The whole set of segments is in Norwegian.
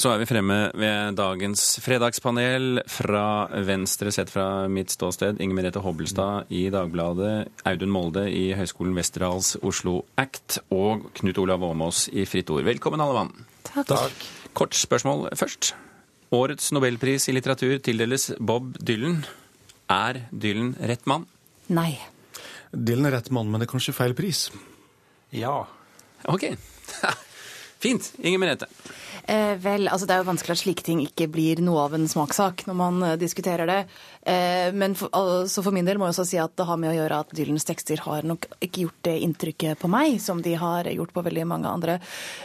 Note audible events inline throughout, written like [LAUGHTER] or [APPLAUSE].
Så er vi fremme ved dagens fredagspanel. Fra venstre sett fra mitt ståsted, Inger Merete Hobbelstad i Dagbladet, Audun Molde i Høgskolen Westerdals Oslo Act og Knut Olav Åmås i Fritt Ord. Velkommen, alle mann. Takk. Kort spørsmål først. Årets nobelpris i litteratur tildeles Bob Dylan. Er Dylan rett mann? Nei. Dylan er rett mann, men det er kanskje feil pris. Ja. OK. [LAUGHS] Fint. Inger Merete. Eh, vel, altså Det er jo vanskelig at slike ting ikke blir noe av en smakssak når man eh, diskuterer det. Eh, men for, altså for min del må jeg også si at det har med å gjøre at Dylans tekster har nok ikke gjort det inntrykket på meg som de har gjort på veldig mange andre.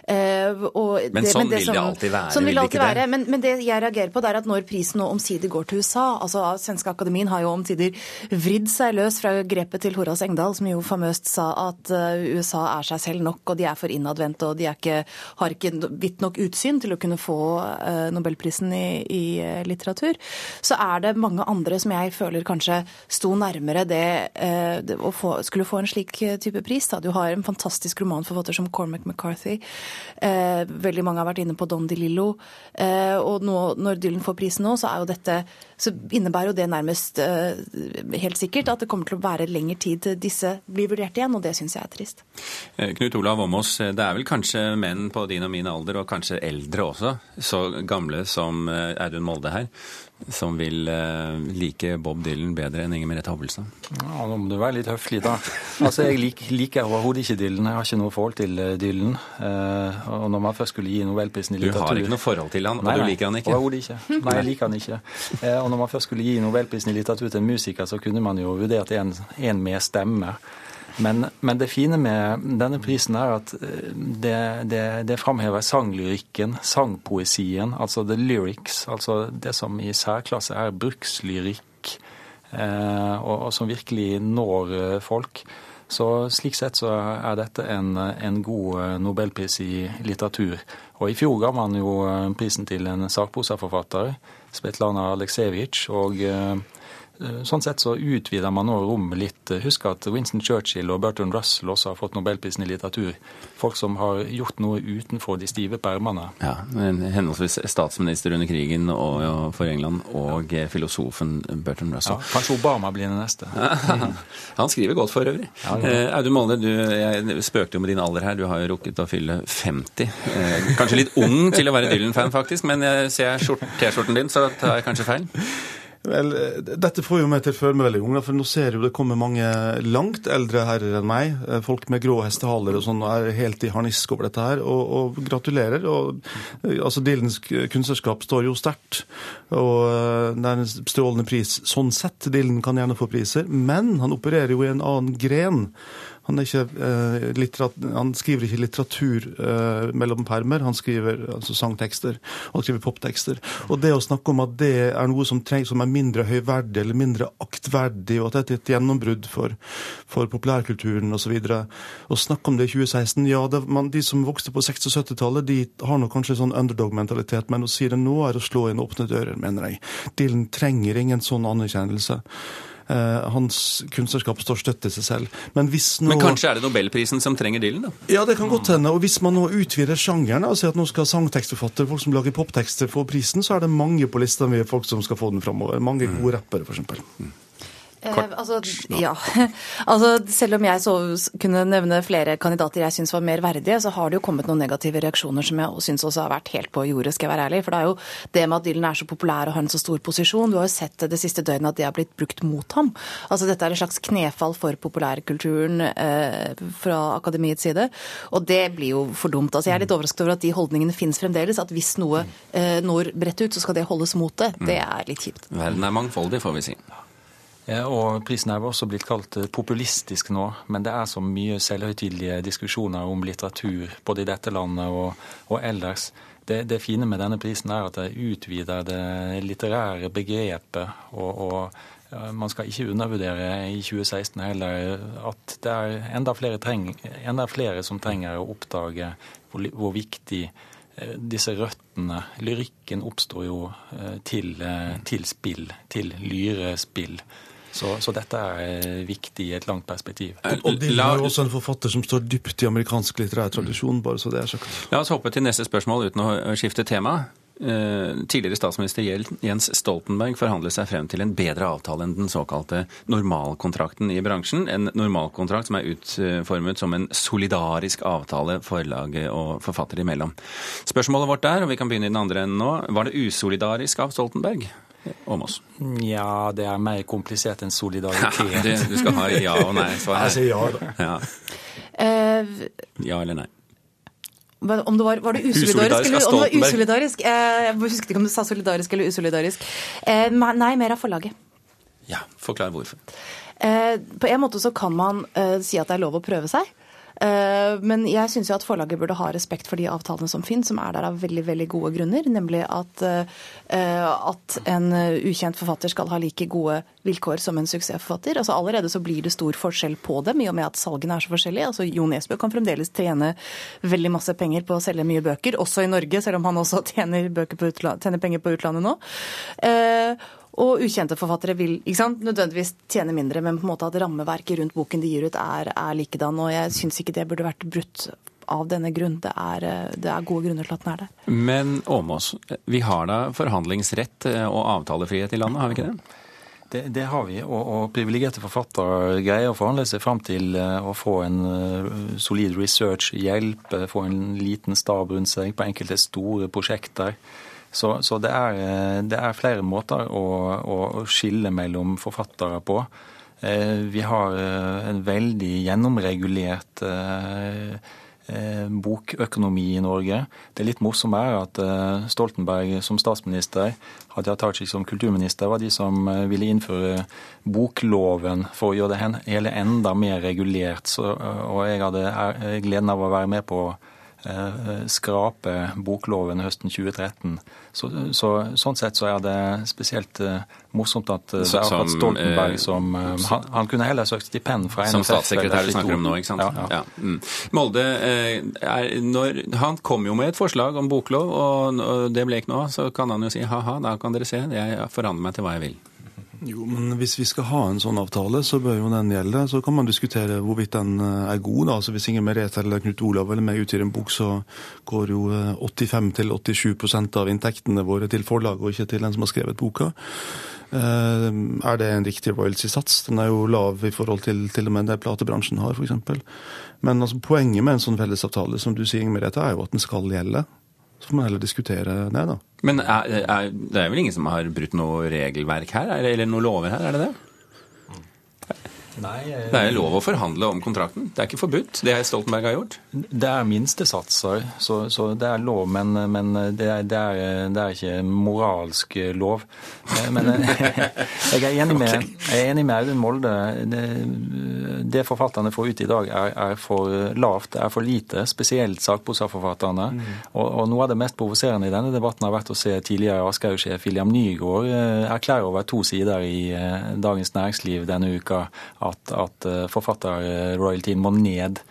Eh, men det, sånn men det vil det alltid være? Sånn vil det alltid være. Men, men, det jeg reagerer på, det er at når prisen nå omsider går til USA altså Svenske Akademien har jo omsider vridd seg løs fra grepet til Horace Engdahl, som jo famøst sa at eh, USA er seg selv nok, og de er for innadvendte, og de ikke, har ikke vidt nok utsyn til å kunne få uh, nobelprisen i, i litteratur. Så er det mange andre som jeg føler kanskje sto nærmere det, eh, det å få, skulle få en slik eh, type pris. Da. Du har en fantastisk romanforfatter som Cormac McCarthy. Eh, veldig mange har vært inne på Don DeLillo. Eh, og nå, når Dylan får prisen nå, så, dette, så innebærer jo det nærmest eh, helt sikkert at det kommer til å være lengre tid til disse blir vurdert igjen, og det syns jeg er trist. Eh, Knut Olav Åmås, det er vel kanskje menn på din og min alder, og kanskje eldre også, så gamle som Audun Molde her, som vil uh, like Bob Dylan bedre enn Inger Merete Hobbelstad? Ja, nå må du være litt høflig, da. Altså, Jeg liker, liker overhodet ikke Dylan. Jeg har ikke noe forhold til uh, Dylan. Og når man først skulle gi Nobelprisen i litteratur Du har ikke noe forhold til han, og nei, du liker han ikke? Overhodet ikke. Nei, jeg liker han ikke. og når man først skulle gi Nobelprisen i litteratur til en musiker, så kunne man jo vurdert en, en med stemme. Men, men, det fine med denne prisen er at eh, det, det, det framhever sanglyrikken, sangpoesien, altså the lyrics. Altså det som i særklasse er brukslyrikk, eh, og, og, som virkelig når eh, folk. Så slik sett så er dette en, en god eh, nobelpris i litteratur. Og i fjor ga man jo prisen til en sakprosaforfatter, Svetlana Aleksejevitsj. og sånn sett så utvider man nå rommet litt. Husk at Winston Churchill og Bertrand Russell også har fått nobelprisen i litteratur. Folk som har gjort noe utenfor de stive permene. Ja, Henholdsvis statsminister under krigen og, ja, for England og filosofen Bertrand Russell. Ja, kanskje Obama blir den neste. [LAUGHS] Han skriver godt for øvrig. Ja, ja. Eh, Audun Molde, du, jeg spøkte jo med din alder her. Du har jo rukket å fylle 50. Eh, kanskje litt ung til å være Dylan-fan, faktisk, men jeg ser T-skjorten din, så tar jeg kanskje feil? Vel, dette får jo meg til å føle meg veldig ung, for nå ser jo det kommer mange langt eldre herrer enn meg. Eh, folk med grå hestehaler og sånn, er helt i harnisk over dette her. Og, og gratulerer. Og, eh, altså, Dillens kunstnerskap står jo sterkt. Og eh, det er en strålende pris sånn sett. Dillen kan gjerne få priser, men han opererer jo i en annen gren. Han, ikke, eh, han, skriver ikke litteratur eh, mellom permer, han skriver altså sangtekster og han skriver poptekster. Og det å snakke om at det er noe som, treng, som er mindre høyverdig eller mindre aktverdig, og at dette er et gjennombrudd for, for populærkulturen osv. Å snakke om det i 2016 Ja, det, man, de som vokste på 60- og 70-tallet, de har nok kanskje sånn underdog-mentalitet, men å si det nå er å slå inn åpne dører, mener jeg. Dylan trenger ingen sånn anerkjennelse. Uh, hans kunstnerskap står støtt i seg selv. Men, nå... Men kanskje er det nobelprisen som trenger Dylan, da? Ja, det kan godt hende. Og hvis man nå utvider sjangeren, altså at nå skal sangtekstforfattere, folk som lager poptekster, få prisen, så er det mange på lista med folk som skal få den framover. Mange gode rappere, f.eks. Mm. Kort. Eh, altså, ja. [LAUGHS] altså, selv om jeg så kunne nevne flere kandidater jeg syns var mer verdige, så har det jo kommet noen negative reaksjoner som jeg syns også har vært helt på jordet, skal jeg være ærlig. For det er jo det med at Dylan er så populær og har en så stor posisjon. Du har jo sett det siste døgnet at det har blitt brukt mot ham. Altså dette er et slags knefall for populærkulturen eh, fra akademiets side. Og det blir jo for dumt. Altså, jeg er litt overrasket over at de holdningene finnes fremdeles. At hvis noe eh, når bredt ut, så skal det holdes mot det. Det er litt kjipt. Verden er mangfoldig, får vi si. Og prisen er også blitt kalt eh, populistisk nå, men det er så mye selvhøytidelige diskusjoner om litteratur både i dette landet og, og ellers. Det, det, fine med denne prisen er at det utvider det litterære begrepet. Og, og man skal ikke undervurdere i 2016 heller at det er enda flere, treng, enda flere som trenger å oppdage hvor, hvor viktig eh, disse røttene Lyrikken oppstår jo eh, til, til spill, til lyrespill. Så, så, dette er viktig i et langt perspektiv. Og Dylan er jo også en forfatter som står dypt i amerikansk litterær tradisjon, bare så det er sagt. La oss hoppe til neste spørsmål uten å skifte tema. eh, tidligere statsminister Jens Stoltenberg forhandlet seg frem til en bedre avtale enn den såkalte normalkontrakten i bransjen. En normalkontrakt som er utformet som en solidarisk avtale forlaget og forfatter imellom. Spørsmålet vårt der, og vi kan begynne i den andre enden nå, var det usolidarisk av Stoltenberg? Åmås. Ja, det er mer komplisert enn solidaritet. Ja, du skal ha ja og nei. Jeg sier ja, da. Ja. Eh, ja eller nei? om det var, var det usolidarisk eller om det var usolidarisk? Eh, jeg husker ikke om du sa solidarisk eller usolidarisk. Eh, nei, mer av forlaget. Ja, forklar hvorfor. Eh, på en måte så kan man si at det er lov å prøve seg. Eh, men jeg syns at forlaget burde ha respekt for de avtalene som finnes, som er der av veldig veldig gode grunner. Nemlig at, eh, at en ukjent forfatter skal ha like gode vilkår som en suksessforfatter. Altså Allerede så blir det stor forskjell på dem, i og med at salgene er så forskjellige. Altså Jo Nesbø kan fremdeles tjene veldig masse penger på å selge mye bøker, også i Norge, selv om han også tjener, tjener penger på utlandet nå. Eh, og ukjente forfattere vil ikke sant, nødvendigvis tjene mindre, men på en måte at rammeverket rundt boken de gir ut, er, er likedan. Og jeg syns ikke det burde vært brutt av denne grunn. Det er, det er, gode grunner til at den er der. Men Åmås, vi har da forhandlingsrett og avtalefrihet i landet, har vi ikke det? Det, det har vi, og, og privilegerte forfattere greier å forhandle seg fram til eh, å få en solid research-hjelp, få en liten stab rundt seg på enkelte store prosjekter. Så, så det, er, eh, det, er, flere måter å, å skille mellom forfattere på. Eh, vi har eh, en veldig gjennomregulert bokøkonomi i Norge. Det litt morsomme er at Stoltenberg som statsminister, Hadia Tajik som kulturminister, var de som ville innføre bokloven for å gjøre det hele enda mer regulert. Så, og jeg hadde gleden av å være med på Eh, skrape bokloven høsten 2013. Så, så, sånn sett så er det spesielt uh, morsomt at uh, det er akkurat Stoltenberg som han, han, kunne heller søkt stipend fra NFF. Som statssekretær du snakker om nå, ikke sant? Ja. ja. Mm. Molde, er, når, han kom jo med et forslag om boklov, og, og det ble ikke noe så kan han jo si ha-ha, da kan dere se, jeg forhandler meg til hva jeg vil. Jo, men hvis vi skal ha en sånn avtale, så bør jo den gjelde. Så kan man diskutere hvorvidt den eh, er god. Altså Hvis Inger Merete eller Knut Olav eller meg utgir en bok, så går jo 85-87 eh, av inntektene våre til forlaget, og ikke til den som har skrevet boka. Eh, er det en riktig royalty-sats? Den er jo lav i forhold til til og med det platebransjen har, f.eks. Men altså, poenget med en sånn fellesavtale som du sier, Inger Merete, er jo at den skal gjelde. Så får man heller diskutere det, da. Men er, er, det er vel ingen som har brutt noe regelverk her, eller noen lover her, er det det? Nei, jeg... Det er lov å forhandle om kontrakten. Det er ikke forbudt, det har Stoltenberg har gjort? Det er minstesatser, så, så det er lov, men, men det, er, det, er, det, er, ikke moralsk lov. Men [LAUGHS] jeg er enig med, jeg er enig med Audun Molde. Det, det, forfatterne får ut i dag, er, er, for lavt, det er for lite. Spesielt sakprosaforfatterne. Mm. Og, og, noe av det mest provoserende i denne debatten har vært å se tidligere Aschehoug-sjef William Nygaard eh, erklære over to sider i eh, Dagens Næringsliv denne uka at, at eh, forfatterroyaltyen må ned.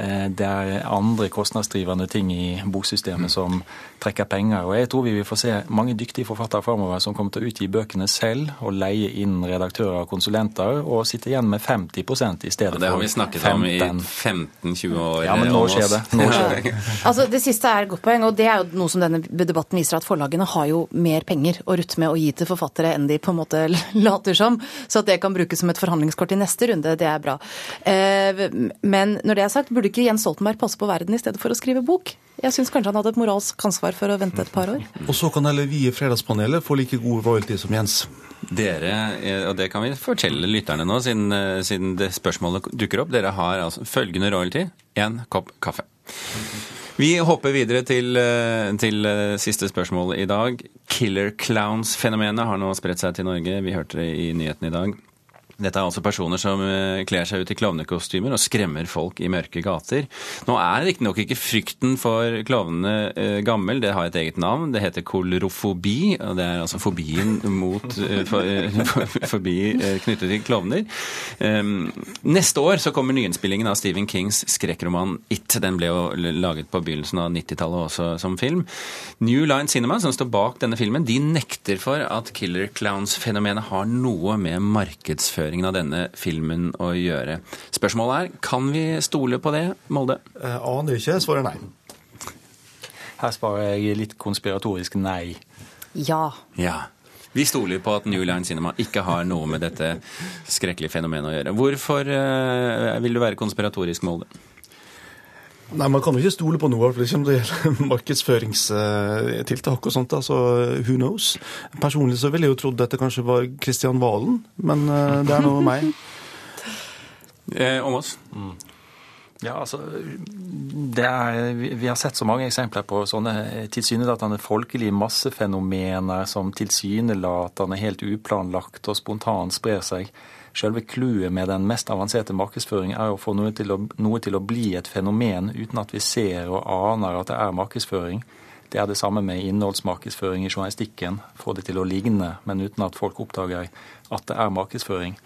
Eh, det er andre kostnadsdrivende ting i boksystemet som trekker penger. Og jeg tror vi vil få se mange dyktige forfattere framover som kommer til å utgi bøkene selv og leie inn redaktører og konsulenter, og sitte igjen med 50 i stedet for 15. Det har vi snakket om i 15-20 år. Ja, men nå skjer det. Nå skjer det. [LAUGHS] altså, det siste er et godt poeng, og det er jo noe som denne debatten viser, at forlagene har jo mer penger å rutte med å gi til forfattere enn de på en måte [LAUGHS] later som. Så at det kan brukes som et forhandlingskort i neste runde, det er bra. Eh, men når det er sagt, burde ikke Jens Stoltenberg passe på verden i stedet for å skrive bok? Jeg syns kanskje han hadde et moralsk ansvar for å vente et par år. Og så kan heller vi i Fredagspanelet få like god royalty som Jens. Dere, eh, og det kan vi fortelle lytterne nå, siden, eh, siden det spørsmålet dukker opp, dere har altså følgende royalty én kopp kaffe. Vi hopper videre til, eh, til, siste spørsmål i dag. Killer Clowns-fenomenet har nå spredt seg til Norge. Vi hørte det i nyhetene i dag. Dette er altså personer som eh, kler seg ut i klovnekostymer og skremmer folk i mørke gater. Nå er riktignok ikke frykten for klovnene eh, gammel, det har et eget navn. Det heter kolorofobi, og det er altså fobien mot [LAUGHS] fobi forbi knyttet til klovner. Ehm, neste år så kommer nyinnspillingen av Stephen Kings skrekkroman It. Den ble jo laget på begynnelsen av 90-tallet også som film. New Line Cinema, som står bak denne filmen, de nekter for at Killer Clowns-fenomenet har noe med markedsføring markedsføringen av denne filmen å gjøre. Spørsmålet er kan vi stole på det, Molde? Jeg aner ikke. Svaret nei. Her svarer jeg litt konspiratorisk nei. Ja. Ja. Vi stoler på at New Line Cinema ikke har noe med dette skrekkelige fenomenet å gjøre. Hvorfor uh, vil du være konspiratorisk, Molde? Nei, Man kan jo ikke stole på noe, for liksom det gjelder [LAUGHS] markedsføringstiltak og sånt. altså Who knows? Personlig så ville jeg jo trodd dette kanskje var Kristian Valen, men uh, det er nå meg. [LAUGHS] Eh, om oss? Mm. Ja, altså, er, Vi har sett så mange eksempler på sånne tilsynelatende folkelige massefenomener som tilsynelatende helt uplanlagt og spontant sprer seg. Selve clouet med den mest avanserte markedsføring er å få noe til, å, noe til å bli et fenomen uten at vi ser og aner at det er markedsføring. Det er det samme med innholdsmarkedsføring i journalistikken. Få det til å ligne, men uten at folk oppdager at det er markedsføring.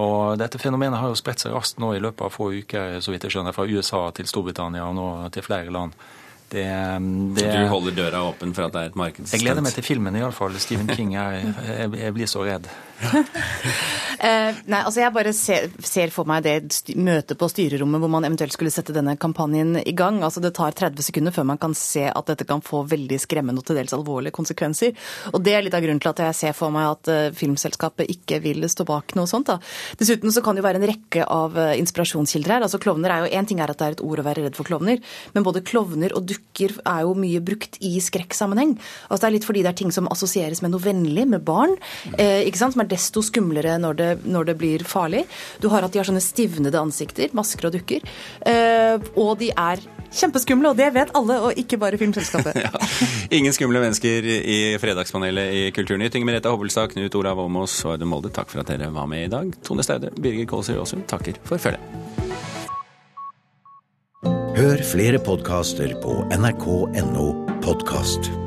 Og dette fenomenet har jo spredt seg raskt nå i løpet av få uker, så vidt jeg skjønner, fra USA til Storbritannia og nå til flere land. Det, det, du holder døra åpen for at det er et markedsstunt? Jeg gleder meg til filmen, iallfall. Stephen King. Jeg, jeg, jeg blir så redd. [LAUGHS] eh, nei, altså Jeg bare ser, ser, for meg det møtet på styrerommet hvor man eventuelt skulle sette denne kampanjen i gang. Altså Det tar 30 sekunder før man kan se at dette kan få veldig skremmende og til dels alvorlige konsekvenser. Og Det er litt av grunnen til at jeg ser for meg at uh, filmselskapet ikke vil stå bak noe sånt. da. Dessuten så kan det jo være en rekke av uh, inspirasjonskilder her. Altså Klovner er jo Én ting er at det er et ord å være redd for klovner, men både klovner og dukker er jo mye brukt i skrekksammenheng. Altså Det er litt fordi det er ting som assosieres med noe vennlig, med barn. Eh, ikke sant, som er desto skumlere når det, når det, blir farlig. Du har at de har sånne stivnede ansikter, masker og dukker. Eh, og de er kjempeskumle, og det vet alle, og ikke bare Filmselskapet. [LAUGHS] ja. Ingen skumle mennesker i Fredagspanelet i Kulturnytt. Inger Merete Hobbelstad, Knut Olav Åmås og Audun Molde, takk for at dere var med i dag. Tone Staude, Birger Kålsrud Aasund takker for følget. Hør flere podkaster på nrk.no podkast.